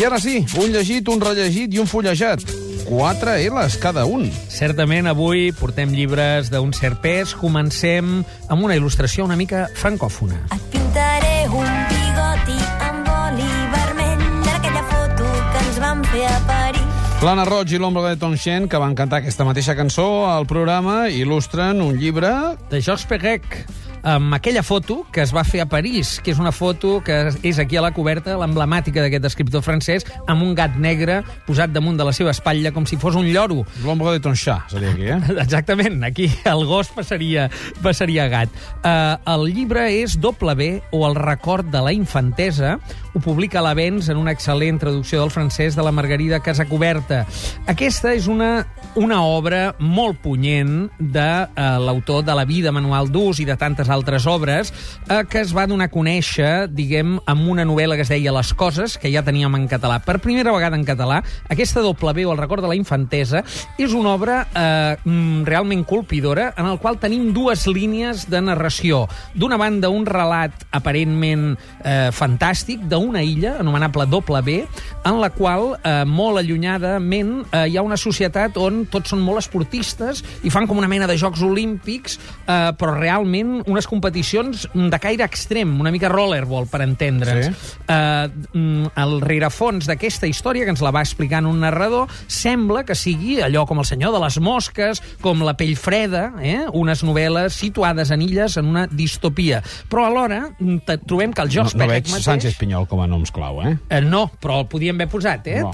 I ara sí, un llegit, un rellegit i un fullejat. Quatre L's cada un. Certament, avui portem llibres d'un cert pes. Comencem amb una il·lustració una mica francòfona. Et pintaré un bigoti amb oli vermell d'aquella foto que ens vam fer a París. L'Anna Roig i l'Ombra de Tonchen, que van cantar aquesta mateixa cançó al programa, il·lustren un llibre... De Georges Perec, amb aquella foto que es va fer a París, que és una foto que és aquí a la coberta, l'emblemàtica d'aquest escriptor francès, amb un gat negre posat damunt de la seva espatlla com si fos un lloro. L'Ombra de Tonchat, seria aquí, eh? Exactament, aquí el gos passaria, passaria gat. Uh, el llibre és Doble B, o El record de la infantesa, ho publica l'Avens en una excel·lent traducció del francès de la Margarida Casacoberta. Aquesta és una, una obra molt punyent de uh, l'autor de La vida manual d'ús i de tantes altres obres eh, que es va donar a conèixer, diguem, amb una novel·la que es deia Les coses, que ja teníem en català. Per primera vegada en català, aquesta doble o el record de la infantesa, és una obra eh, mm, realment colpidora en el qual tenim dues línies de narració. D'una banda, un relat aparentment eh, fantàstic d'una illa, anomenable doble B, en la qual, eh, molt allunyadament, eh, hi ha una societat on tots són molt esportistes i fan com una mena de Jocs Olímpics, eh, però realment unes competicions de caire extrem, una mica rollerball, per entendre'ns. Sí. Uh, el rerefons d'aquesta història, que ens la va explicant un narrador, sembla que sigui allò com El senyor de les mosques, com La pell freda, eh? unes novel·les situades en illes en una distopia. Però alhora t- trobem que el No, George no Perec veig mateix... Sánchez Pinyol com a noms clau, eh? Eh, no, però el podíem haver posat, eh? No.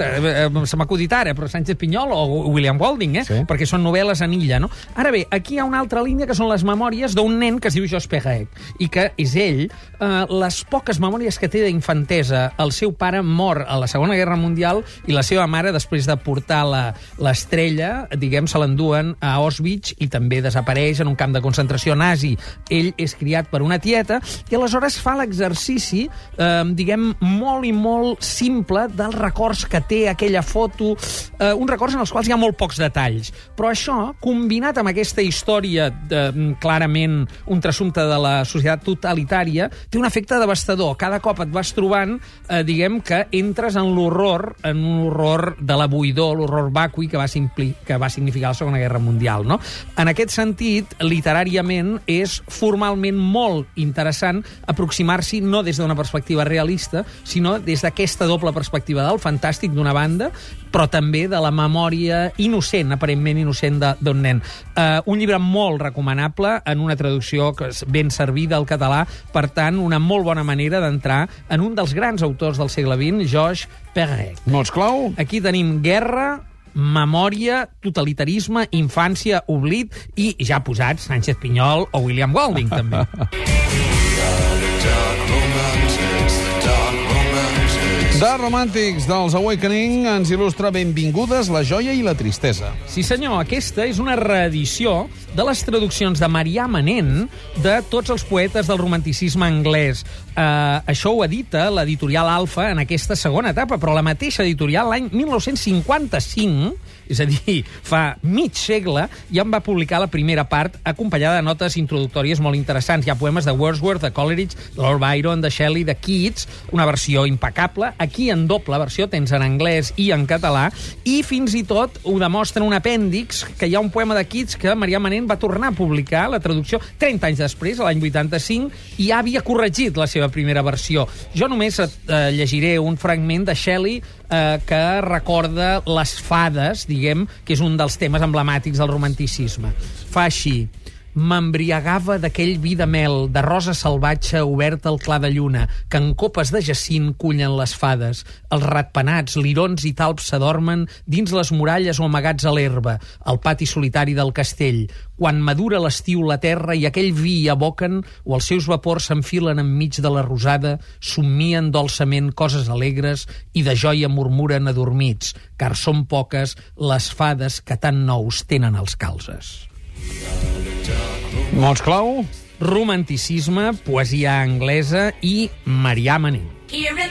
No. Se m'ha acudit ara, però Sánchez Pinyol o William Golding, eh? Sí. Perquè són novel·les en illa, no? Ara bé, aquí hi ha una altra línia que són les memòries d'un nen que es diu Jos Perec i que és ell, eh, les poques memòries que té d'infantesa. El seu pare mor a la Segona Guerra Mundial i la seva mare, després de portar la- l'estrella, diguem, se l'enduen a Auschwitz i també desapareix en un camp de concentració nazi. Ell és criat per una tieta i aleshores fa l'exercici, eh, diguem, molt i molt simple dels records que té aquella foto, eh, uns records en els quals hi ha molt pocs detalls. Però això, combinat amb aquesta història de, mm, clarament un trassumpte de la societat totalitària, té un efecte devastador. Cada cop et vas trobant, eh, diguem, que entres en l'horror, en un horror de la buidor, l'horror vacui que va, simpli, que va significar la Segona Guerra Mundial. No? En aquest sentit, literàriament, és formalment molt interessant aproximar-s'hi no des d'una perspectiva realista, sinó des d'aquesta doble perspectiva del fantàstic d'una banda, però també de la memòria innocent, aparentment innocent d'un nen. Uh, un llibre molt recomanable en una traducció que ben servida al català, per tant, una molt bona manera d'entrar en un dels grans autors del segle XX, Georges Perec. Mots clau? Aquí tenim guerra, memòria, totalitarisme, infància, oblit i ja posats Sánchez Pinyol o William Golding, també. De Romàntics dels Awakening ens il·lustra Benvingudes la joia i la tristesa. Sí, senyor, aquesta és una reedició de les traduccions de Marià Manent de tots els poetes del romanticisme anglès. Uh, això ho edita l'editorial Alfa en aquesta segona etapa, però la mateixa editorial l'any 1955 és a dir, fa mig segle, ja en va publicar la primera part, acompanyada de notes introductòries molt interessants. Hi ha poemes de Wordsworth, de Coleridge, de Lord Byron, de Shelley, de Keats, una versió impecable. Aquí, en doble versió, tens en anglès i en català, i fins i tot ho demostra un apèndix, que hi ha un poema de Keats que Marià Manent va tornar a publicar, la traducció, 30 anys després, l'any 85, i ja havia corregit la seva primera versió. Jo només eh, llegiré un fragment de Shelley eh, que recorda les fades, diguem, que és un dels temes emblemàtics del romanticisme. Fa així m'embriagava d'aquell vi de mel, de rosa salvatge oberta al clar de lluna, que en copes de jacint cullen les fades. Els ratpenats, lirons i talps s'adormen dins les muralles o amagats a l'herba, al pati solitari del castell. Quan madura l'estiu la terra i aquell vi hi aboquen, o els seus vapors s'enfilen enmig de la rosada, somnien dolçament coses alegres i de joia murmuren adormits, car són poques les fades que tan nous tenen els calzes. Mots clau? romanticisme, poesia anglesa i Marià Manent. Here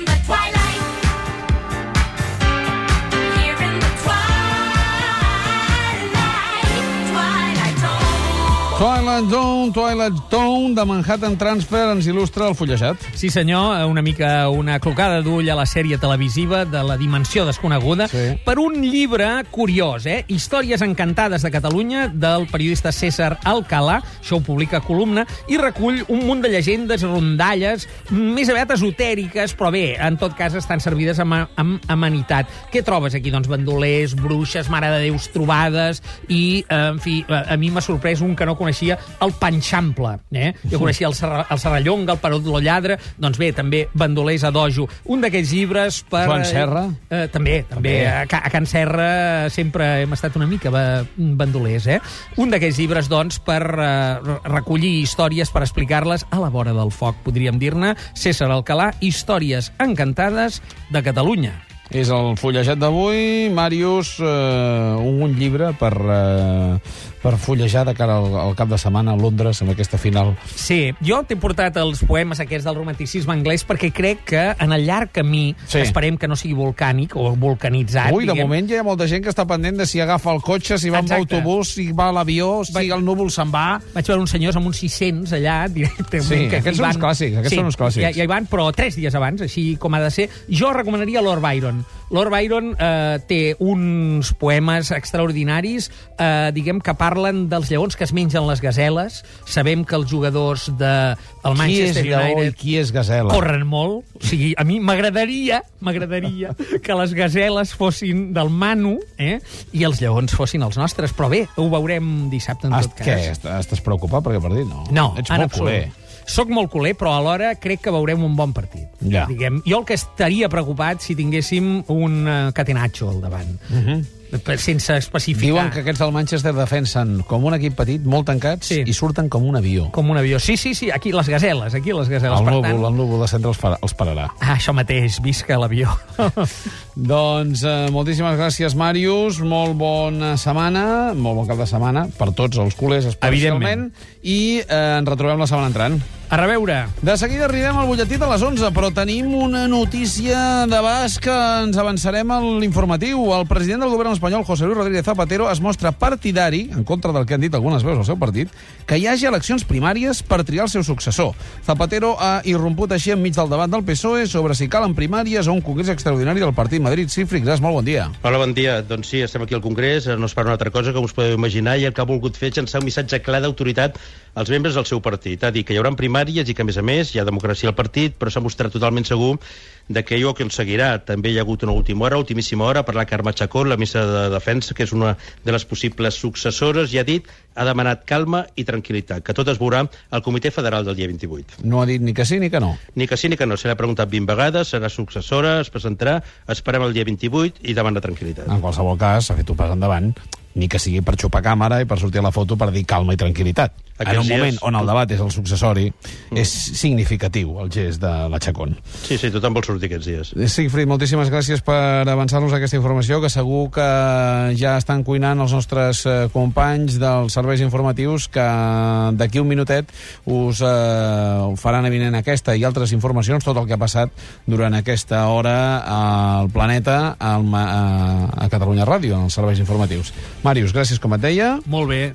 twilight. Zone. Twilight Zone, de Manhattan Transfer, ens il·lustra el fullejat. Sí, senyor, una mica una clocada d'ull a la sèrie televisiva de la dimensió desconeguda Sí. per un llibre curiós, eh? Històries encantades de Catalunya, del periodista César Alcalà, això ho publica Columna, i recull un munt de llegendes, rondalles, més aviat esotèriques, però bé, en tot cas estan servides amb, amb amenitat. Què trobes aquí? Doncs bandolers, bruixes, mare de déus trobades, i, eh, en fi, a, a mi m'ha sorprès un que no coneixia, el Panxample. Eh? Jo coneixia el, Serra, el Serrallonga, el Perot lo Lladre, doncs bé, també bandolers a dojo. Un d'aquests llibres per... Joan Serra? Eh, també, també. També. A, a Can Serra sempre hem estat una mica ba- bandolers, eh? Un d'aquells llibres, doncs, per eh, recollir històries, per explicar-les a la vora del foc, podríem dir-ne. César Alcalà, històries encantades de Catalunya. És el fullejat d'avui. Màrius, eh, un llibre per, eh, per fullejar de cara al, al cap de setmana a Londres amb aquesta final. Sí, jo t'he portat els poemes aquests del romanticisme anglès perquè crec que en el llarg camí, Sí. esperem que no sigui volcànic o vulcanitzat, Ui, de diguem, moment ja hi ha molta gent que està pendent de si agafa el cotxe, si va amb Exacte. autobús, si va a l'avió, si Va- el núvol se'n va... Vaig veure uns senyors amb uns 600 allà, directament. Sí, que aquests hi són uns clàssics, aquests sí, són uns clàssics. Ja, ja hi van, però tres dies abans, així com ha de ser. Jo recomanaria Lord Byron. Lord Byron eh, té uns poemes extraordinaris, eh, diguem, que parlen dels lleons que es mengen les gazeles. Sabem que els jugadors Qui és Manchester lleó i United qui és gazela? corren molt. O sigui, a mi m'agradaria, m'agradaria que les gazeles fossin del Manu eh? i els lleons fossin els nostres. Però bé, ho veurem dissabte, en Est, tot cas. què? Est- Estàs preocupat per aquest partit? No. No, Ets en absolut. culer. Soc molt culer, però alhora crec que veurem un bon partit. Ja. Diguem, jo el que estaria preocupat si tinguéssim un uh, catenaccio al davant, uh -huh. Sense especificar. Diuen que aquests del Manchester defensen com un equip petit, molt tancats, Sí. i surten com un avió. Com un avió. Sí, sí, sí, aquí les gazeles, aquí les gazeles. El per núvol, tant... el núvol de centre els, farà, els pararà. Ah, això mateix, visca l'avió. Doncs eh, moltíssimes gràcies, Màrius. Molt bona setmana, molt bon cap de setmana per tots els culers, especialment. I eh, ens retrobem la setmana entrant. A reveure. De seguida arribem al butlletí de les 11, però tenim una notícia de bas que ens avançarem a l'informatiu. El president del govern espanyol, José Luis Rodríguez Zapatero, es mostra partidari, en contra del que han dit algunes veus del seu partit, que hi hagi eleccions primàries per triar el seu successor. Zapatero ha irromput així enmig del debat del PSOE sobre si calen primàries o un congrés extraordinari del partit Madrid. Cifri, gràcies, molt bon dia. Hola, bon dia. Doncs sí, estem aquí al Congrés, no es parla una altra cosa, com us podeu imaginar, i el que ha volgut fer és llançar un missatge clar d'autoritat als membres del seu partit. Ha dit que hi haurà primàries i que, a més a més, hi ha democràcia al partit, però s'ha mostrat totalment segur de que ell ho aconseguirà. També hi ha hagut una última hora, ultimíssima hora, per la Carme Chacón, la ministra de Defensa, que és una de les possibles successores, i ha dit, ha demanat calma i tranquil·litat, que tot es veurà al Comitè Federal del dia 28. No ha dit ni que sí ni que no. Ni que sí ni que no, se l'ha preguntat 20 vegades, serà successora, es presentarà, esperem el dia 28 i demana tranquil·litat. En qualsevol cas, s'ha fet un pas endavant, ni que sigui per xupar càmera i per sortir a la foto per dir calma i tranquil·litat. En un moment dies- on el debat és el successori, és significatiu el gest de la Chacón. Sí, sí, tothom vol sortir aquests dies. Sigfrid, moltíssimes gràcies per avançar-nos aquesta informació, que segur que ja estan cuinant els nostres eh, companys dels serveis informatius, que d'aquí un minutet us eh, faran evident aquesta i altres informacions, tot el que ha passat durant aquesta hora al Planeta, al, a, a Catalunya Ràdio, en els serveis informatius. Màrius, gràcies, com et deia. Molt bé.